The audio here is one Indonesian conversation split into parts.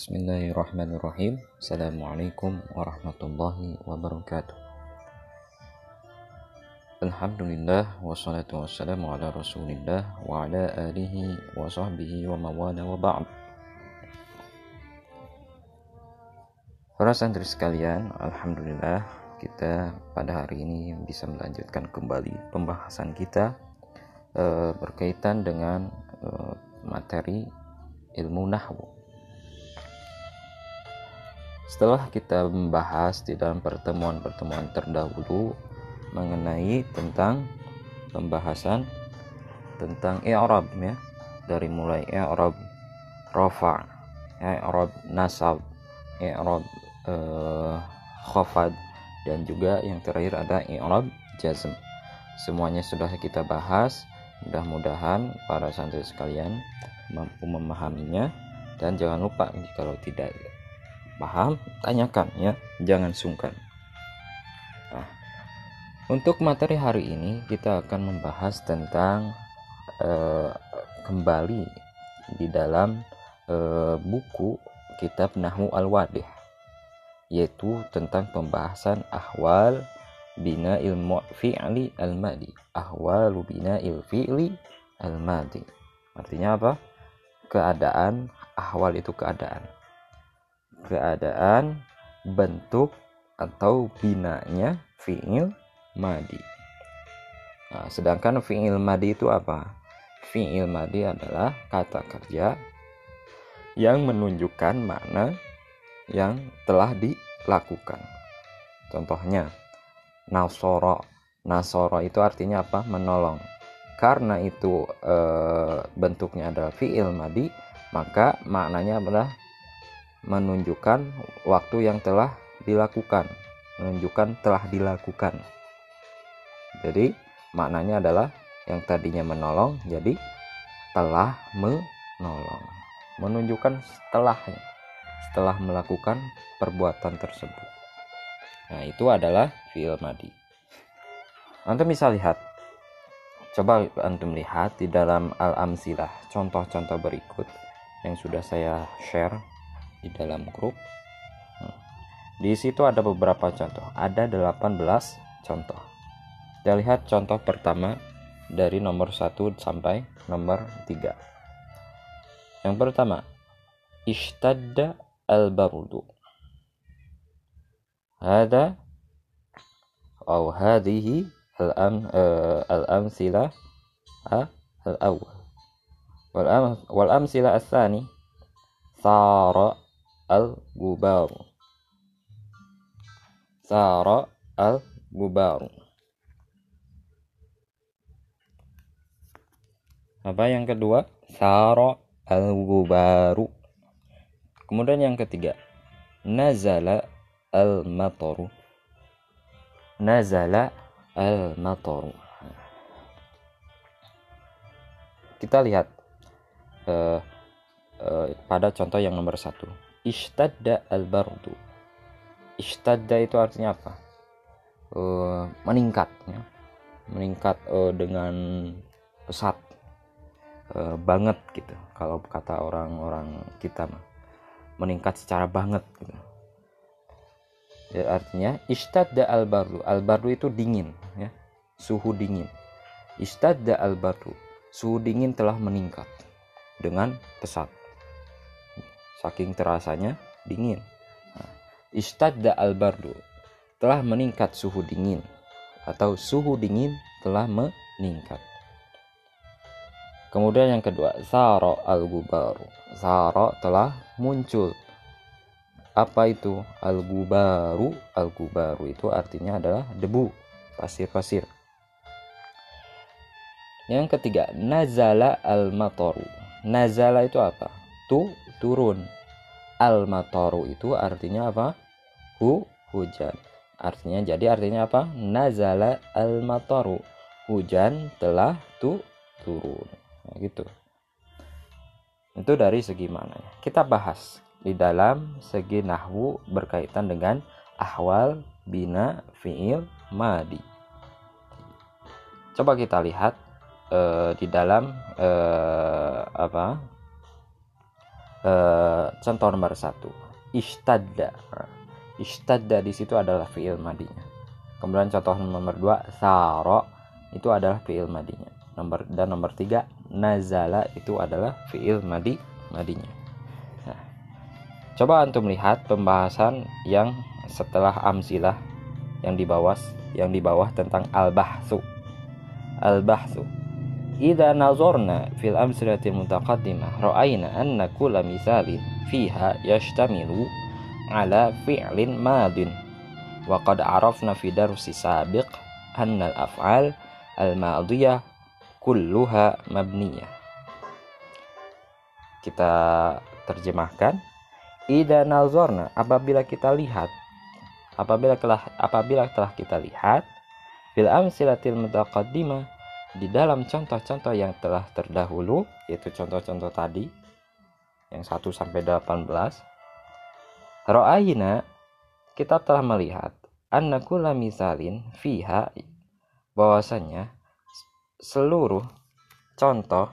Bismillahirrahmanirrahim. Assalamualaikum warahmatullahi wabarakatuh. Alhamdulillah Wassalatu wassalamu ala rasulillah Wa ala alihi wa sahbihi wa mawala wa ba'd. Para santri sekalian Alhamdulillah kita pada hari ini bisa melanjutkan kembali pembahasan kita uh, berkaitan dengan uh, materi ilmu nahwu setelah kita membahas di dalam pertemuan-pertemuan terdahulu mengenai tentang pembahasan tentang i'rab ya dari mulai i'rab rafa i'rab nasab i'rab uh, khafad dan juga yang terakhir ada i'rab jazm. Semuanya sudah kita bahas mudah-mudahan para santri sekalian mampu memahaminya. Dan jangan lupa kalau tidak paham tanyakan ya. Jangan sungkan. Nah, untuk materi hari ini kita akan membahas tentang uh, kembali di dalam uh, buku kitab Nahwu Al-Wadih yaitu tentang pembahasan ahwal bina ilmu fi'li al-madi. Ahwal bina il fi'li al-madi. Artinya apa? Keadaan ahwal itu keadaan keadaan bentuk atau binanya fi'il madi. Nah, sedangkan fi'il madi itu apa? Fi'il madi adalah kata kerja yang menunjukkan makna yang telah dilakukan. Contohnya, nasoro. Nasoro itu artinya apa? Menolong. Karena itu e, bentuknya adalah fi'il madi, maka maknanya adalah menunjukkan waktu yang telah dilakukan menunjukkan telah dilakukan. Jadi maknanya adalah yang tadinya menolong jadi telah menolong. Menunjukkan setelahnya setelah melakukan perbuatan tersebut. Nah itu adalah fi'il madi antum bisa lihat. Coba antum lihat di dalam al-amsilah contoh-contoh berikut yang sudah saya share di dalam grup. Hmm. Di situ ada beberapa contoh, ada 18 contoh. Kita lihat contoh pertama dari nomor 1 sampai nomor 3. Yang pertama, ishtadda al-barudu. Hada atau hadhihi al-am uh, al-amsila al-awwal. Wal amsila al-thani sara al-gubaru. Sara al-gubaru. Apa yang kedua? Sara al-gubaru. Kemudian yang ketiga. Nazala al-mataru. Nazala al-mataru. Kita lihat uh, uh, pada contoh yang nomor satu. Ishtadda al-bardu. Ishtadda itu artinya apa? Uh, meningkat ya. meningkat uh, dengan pesat uh, banget gitu. Kalau kata orang-orang kita mah. Meningkat secara banget gitu. Ya, artinya ishtadda al-bardu. Al-bardu itu dingin ya. Suhu dingin. Ishtadda al-bardu. Suhu dingin telah meningkat dengan pesat saking terasanya dingin. Nah, istadda al-bardu telah meningkat suhu dingin atau suhu dingin telah meningkat. Kemudian yang kedua, zaro al-gubaru. Zaro telah muncul. Apa itu al-gubaru? Al-gubaru itu artinya adalah debu, pasir-pasir. Yang ketiga, nazala al-mataru. Nazala itu apa? Tu turun al matoru itu artinya apa? Hu hujan. Artinya jadi artinya apa? Nazala al matoru hujan telah tu turun. Nah, gitu. Itu dari segi mana kita bahas di dalam segi nahwu berkaitan dengan ahwal bina fiil madi. Coba kita lihat uh, di dalam uh, apa uh, contoh nomor satu. Ishtadda. Ishtadda di situ adalah fiil madinya. Kemudian contoh nomor dua saro itu adalah fiil madinya. Nomor dan nomor tiga nazala itu adalah fiil madi madinya. Nah, coba antum lihat pembahasan yang setelah amsilah yang di bawah yang di bawah tentang al-bahsu. Al-bahsu إذا نظرنا في الأمثلة المتقدمة رأينا أن كل مثال فيها يشتمل على فعل ماض وقد عرفنا في درس سابق أن الأفعال الماضية كلها مبنية kita terjemahkan Ida nazorna apabila kita lihat apabila telah apabila telah kita lihat fil amsilatil mutaqaddimah di dalam contoh-contoh yang telah terdahulu yaitu contoh-contoh tadi yang 1 sampai 18 Ra'ayna kita telah melihat annakula misalin fiha bahwasanya seluruh contoh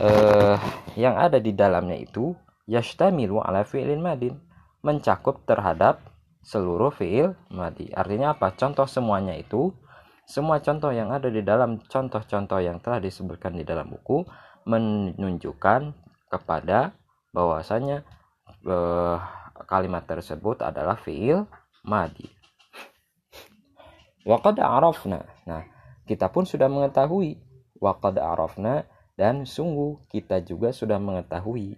eh, yang ada di dalamnya itu yashtamilu ala fi'lin madin mencakup terhadap seluruh fi'il madi. Artinya apa? Contoh semuanya itu semua contoh yang ada di dalam contoh-contoh yang telah disebutkan di dalam buku menunjukkan kepada bahwasanya eh, kalimat tersebut adalah fi'il madi. Waqad arafna. Nah, kita pun sudah mengetahui waqad arafna dan sungguh kita juga sudah mengetahui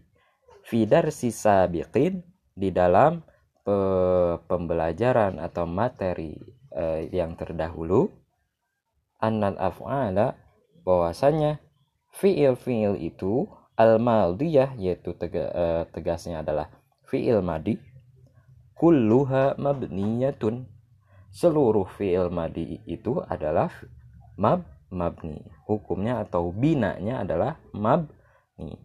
fidar sisa bikin di dalam pembelajaran atau materi eh, yang terdahulu annal af'ala bahwasanya fiil-fiil itu al-madiyah yaitu tega, eh, tegasnya adalah fiil madi kulluha mabniyatun. Seluruh fiil madi itu adalah mab mabni. Hukumnya atau binanya adalah mabni.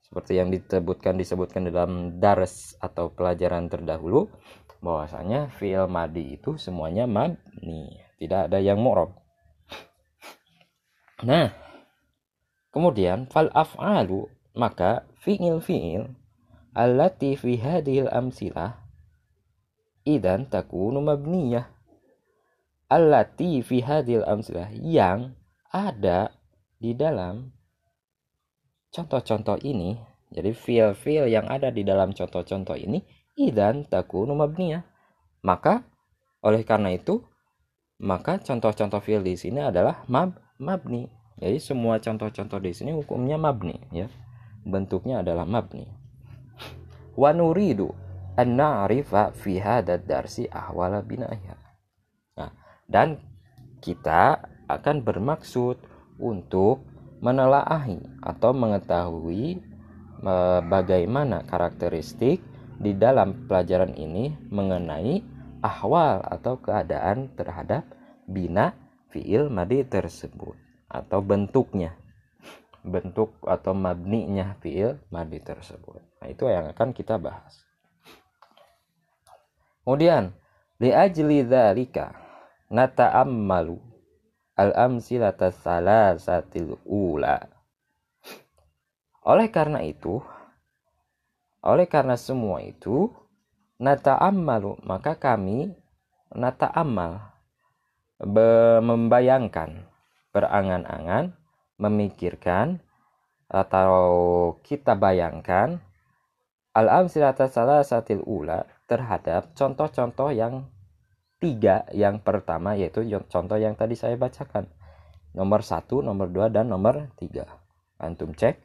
Seperti yang disebutkan disebutkan dalam dars atau pelajaran terdahulu bahwasanya fiil madi itu semuanya mabni. Tidak ada yang mu'rab nah kemudian fal af'alu maka fiil fiil allati fi hadhil amsilah idan takunu mabniyah. Allati fi hadhil amsilah yang ada di dalam contoh-contoh ini. Jadi feel-feel yang ada di dalam contoh-contoh ini idan takunu mabniyah. Maka oleh karena itu maka contoh-contoh feel di sini adalah mab mabni. Jadi semua contoh-contoh di sini hukumnya mabni ya. Bentuknya adalah mabni. Wa nuridu an na'rifa fi hadad darsi ahwala bina'ya nah dan kita akan bermaksud untuk menelaahi atau mengetahui e, bagaimana karakteristik di dalam pelajaran ini mengenai ahwal atau keadaan terhadap bina fiil madi tersebut atau bentuknya. Bentuk atau mabninya fiil madi tersebut. Nah itu yang akan kita bahas. Kemudian li ajli dzalika nata'ammalu al-amsilata salasatil ula. Oleh karena itu, oleh karena semua itu, nata'ammalu, maka kami nata'ammal, membayangkan, berangan-angan, memikirkan, atau kita bayangkan al-amsilata salasatil ula terhadap contoh-contoh yang tiga yang pertama yaitu contoh yang tadi saya bacakan. Nomor satu nomor dua dan nomor tiga. Antum cek.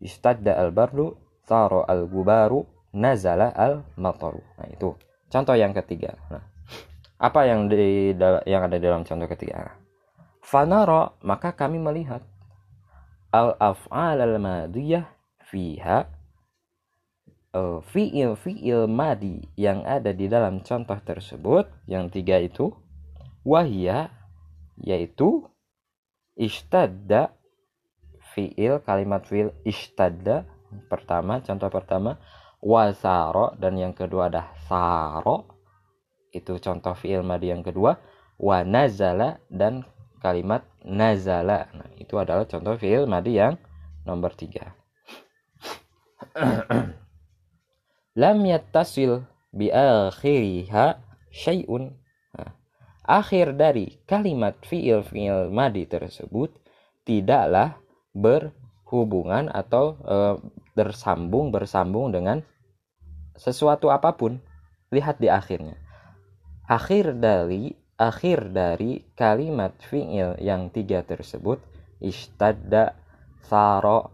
Istadda al bardu saro al gubaru nazala al mataru nah itu contoh yang ketiga. Nah apa yang di yang ada dalam contoh ketiga? Fanaro maka kami melihat al af'al al madiyah fiha uh, fiil fiil madi yang ada di dalam contoh tersebut yang tiga itu wahia yaitu istadda fiil kalimat fiil istadda pertama contoh pertama wasaro dan yang kedua ada saro itu contoh fiil madi yang kedua wa nazala dan kalimat nazala. Nah itu adalah contoh fiil madi yang nomor tiga. Lam yattasil bi akhiriha syai'un. Akhir dari kalimat fiil fiil madi tersebut tidaklah berhubungan atau e, bersambung bersambung dengan sesuatu apa pun. Lihat di akhirnya akhir dari akhir dari kalimat fiil yang tiga tersebut istadda saro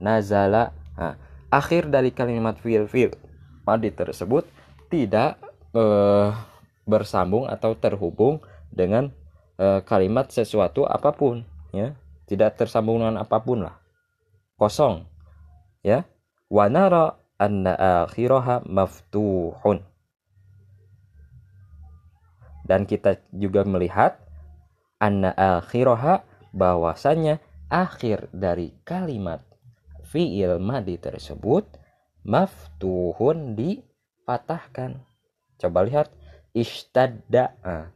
nazala nah, akhir dari kalimat fiil fiil madi tersebut tidak eh, bersambung atau terhubung dengan e, kalimat sesuatu apa pun ya. Tidak tersambung dengan apa pun lah. Kosong ya. Wanara anna akhiraha maftuhun dan kita juga melihat anna akhiraha bahwasanya akhir dari kalimat fiil madi tersebut maftuhun dipatahkan. Coba lihat istadda nah,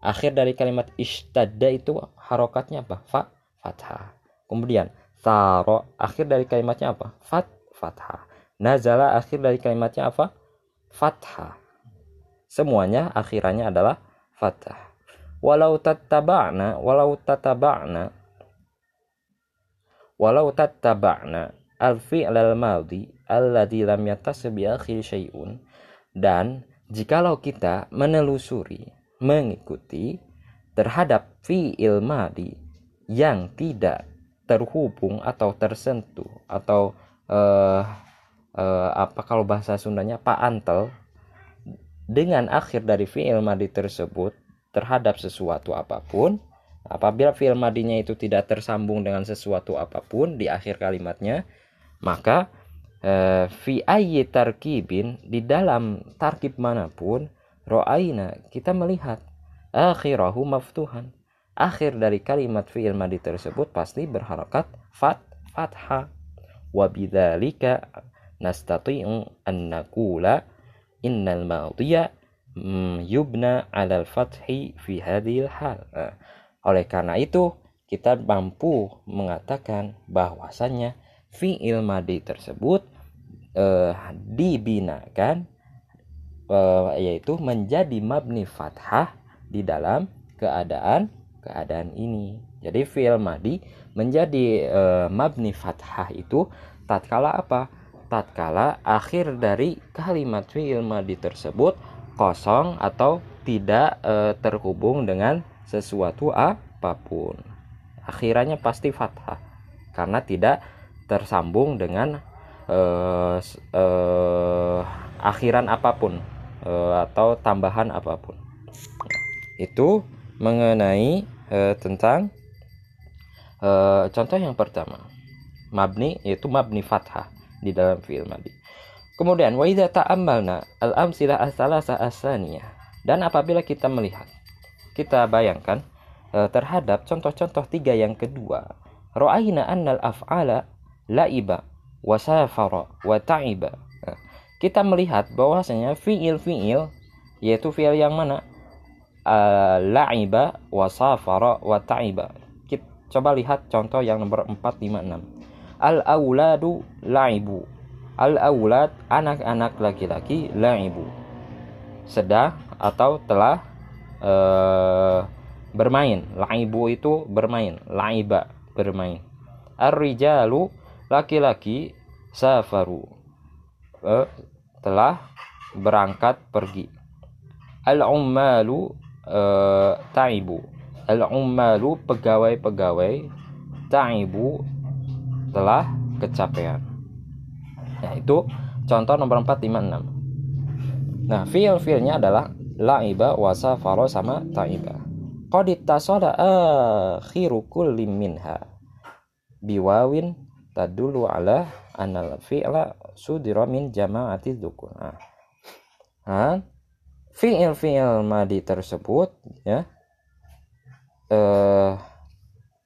akhir dari kalimat istadda itu harokatnya apa? Fa fathah. Kemudian taro akhir dari kalimatnya apa? Fat fathah. Nazala akhir dari kalimatnya apa? Fathah. Semuanya akhirannya adalah fathah walau tattaba'na walau tataba'na walau tattaba'na al-fi'l al-madhi alladhi lam yatasib bi akhir syai'un. Dan jikalau kita menelusuri, mengikuti terhadap fi'il madi yang tidak terhubung atau tersentuh atau uh, uh, apa kalau bahasa Sundanya pak antel dengan akhir dari fi'il madi tersebut terhadap sesuatu apa pun apabila fi'il madinya itu tidak tersambung dengan sesuatu apa pun di akhir kalimatnya maka Eh, fi ayyi tarkibin di dalam tarkib mana pun ro'aina kita melihat akhirahu maftuhan. Akhir dari kalimat fi'il madi tersebut pasti berharakat fat fathah wa bidzalika nastati'u an naqula innal madhiya mm, yubna 'alal fathi fi hadhil hal nah, oleh karena itu kita mampu mengatakan bahwasannya fi'il madi tersebut uh, dibinakan uh, yaitu menjadi mabni fathah di dalam keadaan keadaan ini. Jadi fi'il madi menjadi uh, mabni fathah itu tatkala apa? Tatkala akhir dari kalimat fi'il madi tersebut kosong atau tidak uh, terhubung dengan sesuatu apa pun. Akhirannya pasti fathah karena tidak tersambung dengan uh, uh, akhiran apa pun uh, atau tambahan apa pun. Itu mengenai uh, tentang uh, contoh yang pertama. Mabni yaitu mabni fathah di dalam fi'il madi kemudian wa idza ta'ammalna al-amsilah as-salasah as-saniyah dan apabila kita melihat kita bayangkan uh, terhadap contoh-contoh tiga yang kedua ra'ayna annal af'ala la'iba wasafara wa ta'iba. Nah, kita melihat bahwasanya fiil-fiil yaitu fiil yang mana? La'iba wasafara wa ta'iba. Kita coba lihat contoh yang nomor 456. Al-auladu la'ibu. Al-aulad anak-anak laki-laki la'ibu. Sedang atau telah uh, bermain. La'ibu itu bermain, la'iba bermain. Ar-rijalu laki-laki safaru eh, telah berangkat pergi al-ummalu eh, ta'ibu al-ummalu pegawai-pegawai ta'ibu telah kecapean. Nah itu contoh nomor 456 nah fiil-fiilnya adalah la'iba wa safara sama ta'iba. Qad ittasala akhiru kulli minha. Biwawin tadulu ala anal fi'la sudira min jama'ati dzukun. Nah, fi'il fi'il madi tersebut ya eh,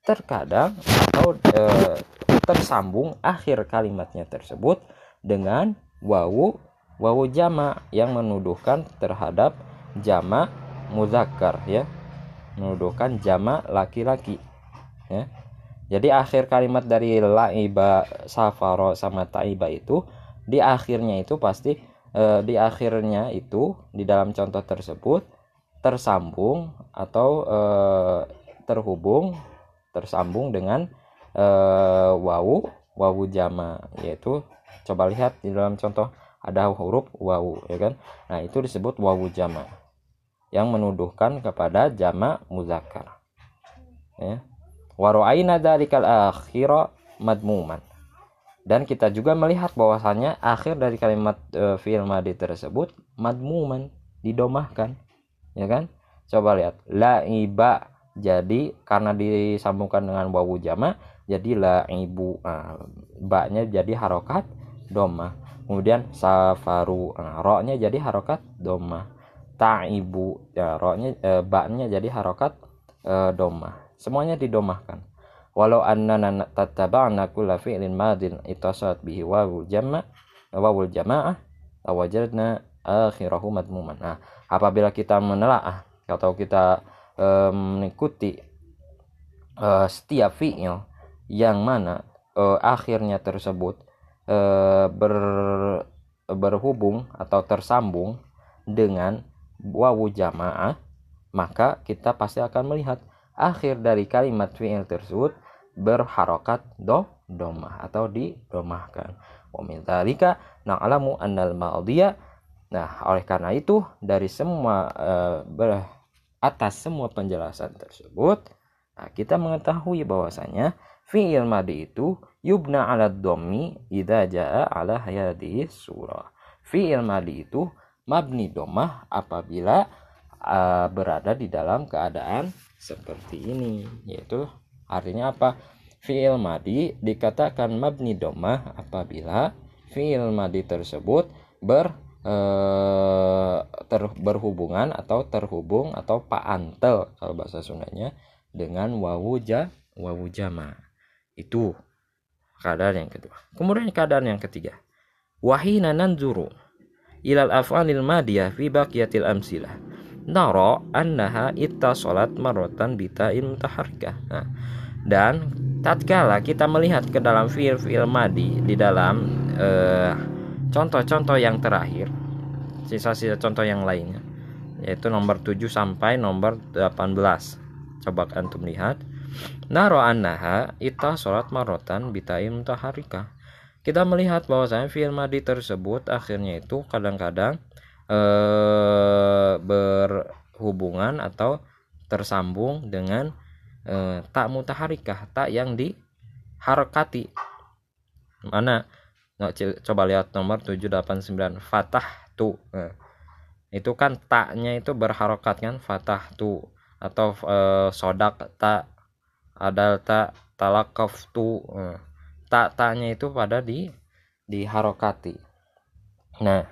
terkadang atau eh, tersambung akhir kalimatnya tersebut dengan wawu wawu jama yang menuduhkan terhadap jama muzakkar ya. Menuduhkan jama laki-laki ya. Jadi akhir kalimat dari laiba, safaro sama taiba itu di akhirnya itu pasti eh, di akhirnya itu di dalam contoh tersebut tersambung atau eh, terhubung tersambung dengan eh, wawu wawu jama yaitu coba lihat di dalam contoh ada huruf wawu ya kan? Nah itu disebut wawu jama yang menuduhkan kepada jama muzakkar ya. Waro'aina dzalikal akhira madmuman. Dan kita juga melihat bahwasanya akhir dari kalimat e, fi'il madi tersebut madmuman didomahkan ya kan? Coba lihat la iba jadi karena disambungkan dengan wawu jama jadi la ibu nah, baknya jadi harokat domah kemudian safaru. Nah, roknya jadi harokat domah ta'ibu. Ya roknya e, baknya jadi harokat e, domah semuanya didomahkan. Walau annana tattaba'na kulla fi'lin madin itasat bihi wawul jama' wawul jama'ah lawajadna akhirahu madmuman. Nah apabila kita menelaah atau kita e, mengikuti e, setiap fi'il yang mana e, akhirnya tersebut e, ber berhubung atau tersambung dengan wawu jamaah maka kita pasti akan melihat akhir dari kalimat fi'il tersebut berharokat do domah atau didomahkan. Wa min dzalika na'lamu annal madhiya Nah, oleh karena itu dari semua uh, atas semua penjelasan tersebut, nah, kita mengetahui bahwasanya fi'il madi itu yubna ala dhammi idza jaa ala hayati surah. Fi'il madi itu mabni domah apabila uh, berada di dalam keadaan seperti ini. Yaitu artinya apa? Fi'il madi dikatakan mabni domah apabila fi'il madi tersebut ber e, ter, berhubungan atau terhubung atau paantel kalau bahasa Sundanya dengan wawu ja wawu jama itu keadaan yang kedua kemudian keadaan yang ketiga wahina nanzuru ilal af'alil madiyah fi baqiyatil amsilah nara annaha ittasalat marratan bita'in mutaharrikah. Nah, dan tatkala kita melihat ke dalam fiil-fiil madi di dalam eh, contoh-contoh yang terakhir, sisa-sisa contoh yang lainnya, yaitu nomor 7 sampai nomor 18. Coba antum lihat. Naro annaha ittasalat marratan bita'in mutaharrikah. Kita melihat bahwasanya fiil madi tersebut akhirnya itu kadang-kadang eh, berhubungan atau tersambung dengan eh, tak mutaharikah tak yang diharakati mana? Nah, coba lihat nomor 789 fatah tu nah, itu kan taknya itu berharokat kan fatah tu atau eh, sodak tak ada tak talakaf tu nah, tak taknya itu pada di diharokati nah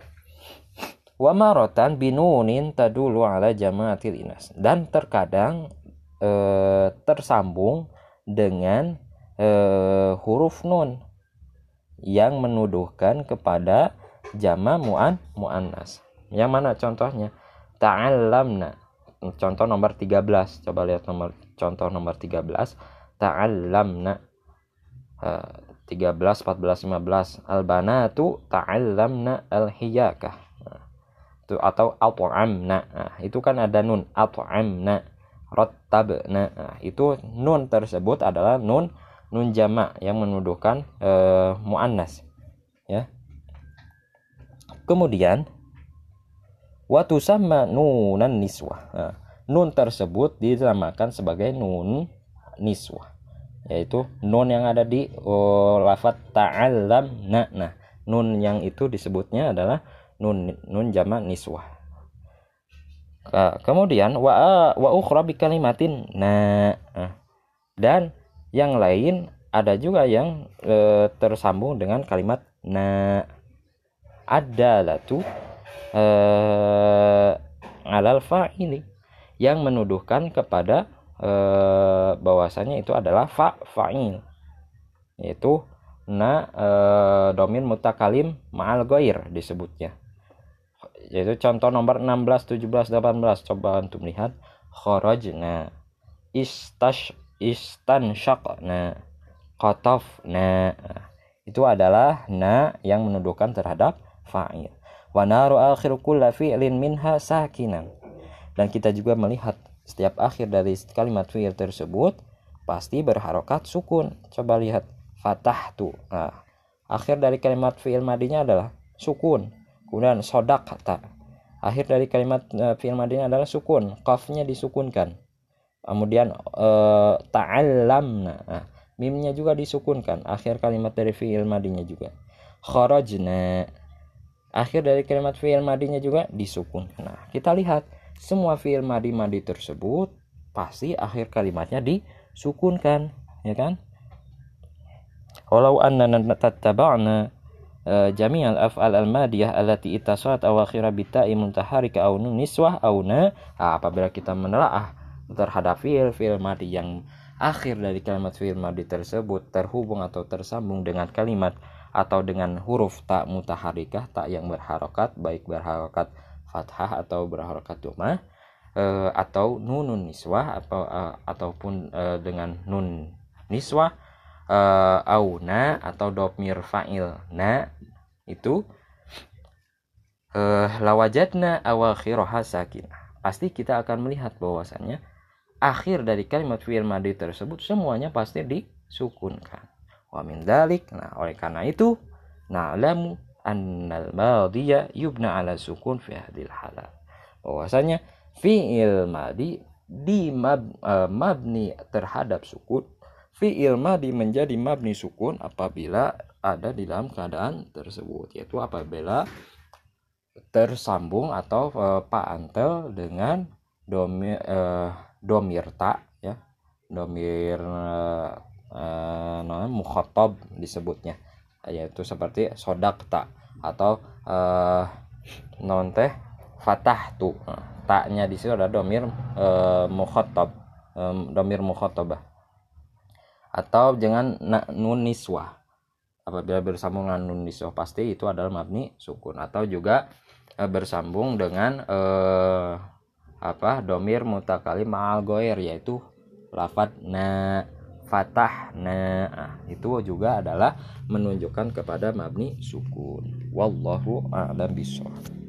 wa marotan binunin tadulu ala jamaatil inas. Dan terkadang e, tersambung dengan e, huruf nun yang menuduhkan kepada jama muan muannas. Yang mana contohnya? Ta'allamna. Contoh nomor 13 coba lihat nomor contoh nomor 13 ta'allamna uh, 13 14 15 albanatu ta'allamna al-hiyakah itu atau at'amna nah, itu kan ada nun at'amna rattabna nah, itu nun tersebut adalah nun nun jama yang menuduhkan e, muannas ya. Kemudian waktu sama nunan niswah nah, nun tersebut dinamakan sebagai nun niswah yaitu nun yang ada di oh, lafat ta'allam nah, nah nun yang itu disebutnya adalah nun nun jamak niswah kemudian wa wa ukhra bi kalimatin na. Dan yang lain ada juga yang e, tersambung dengan kalimat na. Adalatu e, alal fa'ili yang menuduhkan kepada e, bahwasanya itu adalah fa fa'il. Yaitu na e, domin mutakalim ma'al goir disebutnya. Yaitu contoh nomor 16 17 18 coba untuk melihat. Kharajna istash istansyaqna qatafna. Itu adalah na yang menuduhkan terhadap fa'il. Wa naru akhir kulli fi'lin minha sakinan dan kita juga melihat setiap akhir dari kalimat fi'il tersebut pasti berharokat sukun. Coba lihat fatah tuh nah, akhir dari kalimat fi'il madinya adalah sukun. Kemudian sodak kata akhir dari kalimat uh, fi'il madinya adalah sukun. Kafnya disukunkan. Kemudian uh, nah, mimnya juga disukunkan. Akhir kalimat dari fi'il madinya juga. Kharajna. Akhir dari kalimat fi'il madinya juga disukunkan. Nah kita lihat semua fi'il madi madi tersebut pasti akhir kalimatnya disukunkan ya kan? Walau annana tattaba'na uh, jami'al af'al al-madiyah allati ittasalat awakhira bita'i muntaharika aw niswah aw na apabila kita menelaah terhadap fiil fiil madi yang akhir dari kalimat fiil madi tersebut terhubung atau tersambung dengan kalimat atau dengan huruf tak mutaharikah tak yang berharokat baik berharokat fathah atau berharokat domah e, atau nunun niswah atau e, ataupun e, dengan nun niswah e, auna atau domir fa'il na itu e, lawajadna awakhiroha sakinah pasti kita akan melihat bahwasannya akhir dari kalimat fi'il madi tersebut semuanya pasti disukunkan. Wa min dalik, nah oleh karena itu na'lamu annal madhiya yubna ala sukun fi hadil halal. Bahwasanya fi'il madi di mab, uh, mabni terhadap sukun fi'il madi menjadi mabni sukun apabila ada di dalam keadaan tersebut yaitu apabila tersambung atau uh, paantel dengan domi uh, domir ta ya domir uh, uh, disebutnya yaitu seperti sodak tak atau uh, non teh fatah tu. Taknya di situ ada domir uh, mukhotob. Um, domir mukhotobah atau dengan nun niswah apabila bersambung dengan nun niswah pasti itu adalah mabni sukun. Atau juga uh, bersambung dengan uh, apa domir mutakali ma'al goer yaitu lafat na fatah na nah, itu juga adalah menunjukkan kepada mabni sukun. Wallahu a'lam bishawab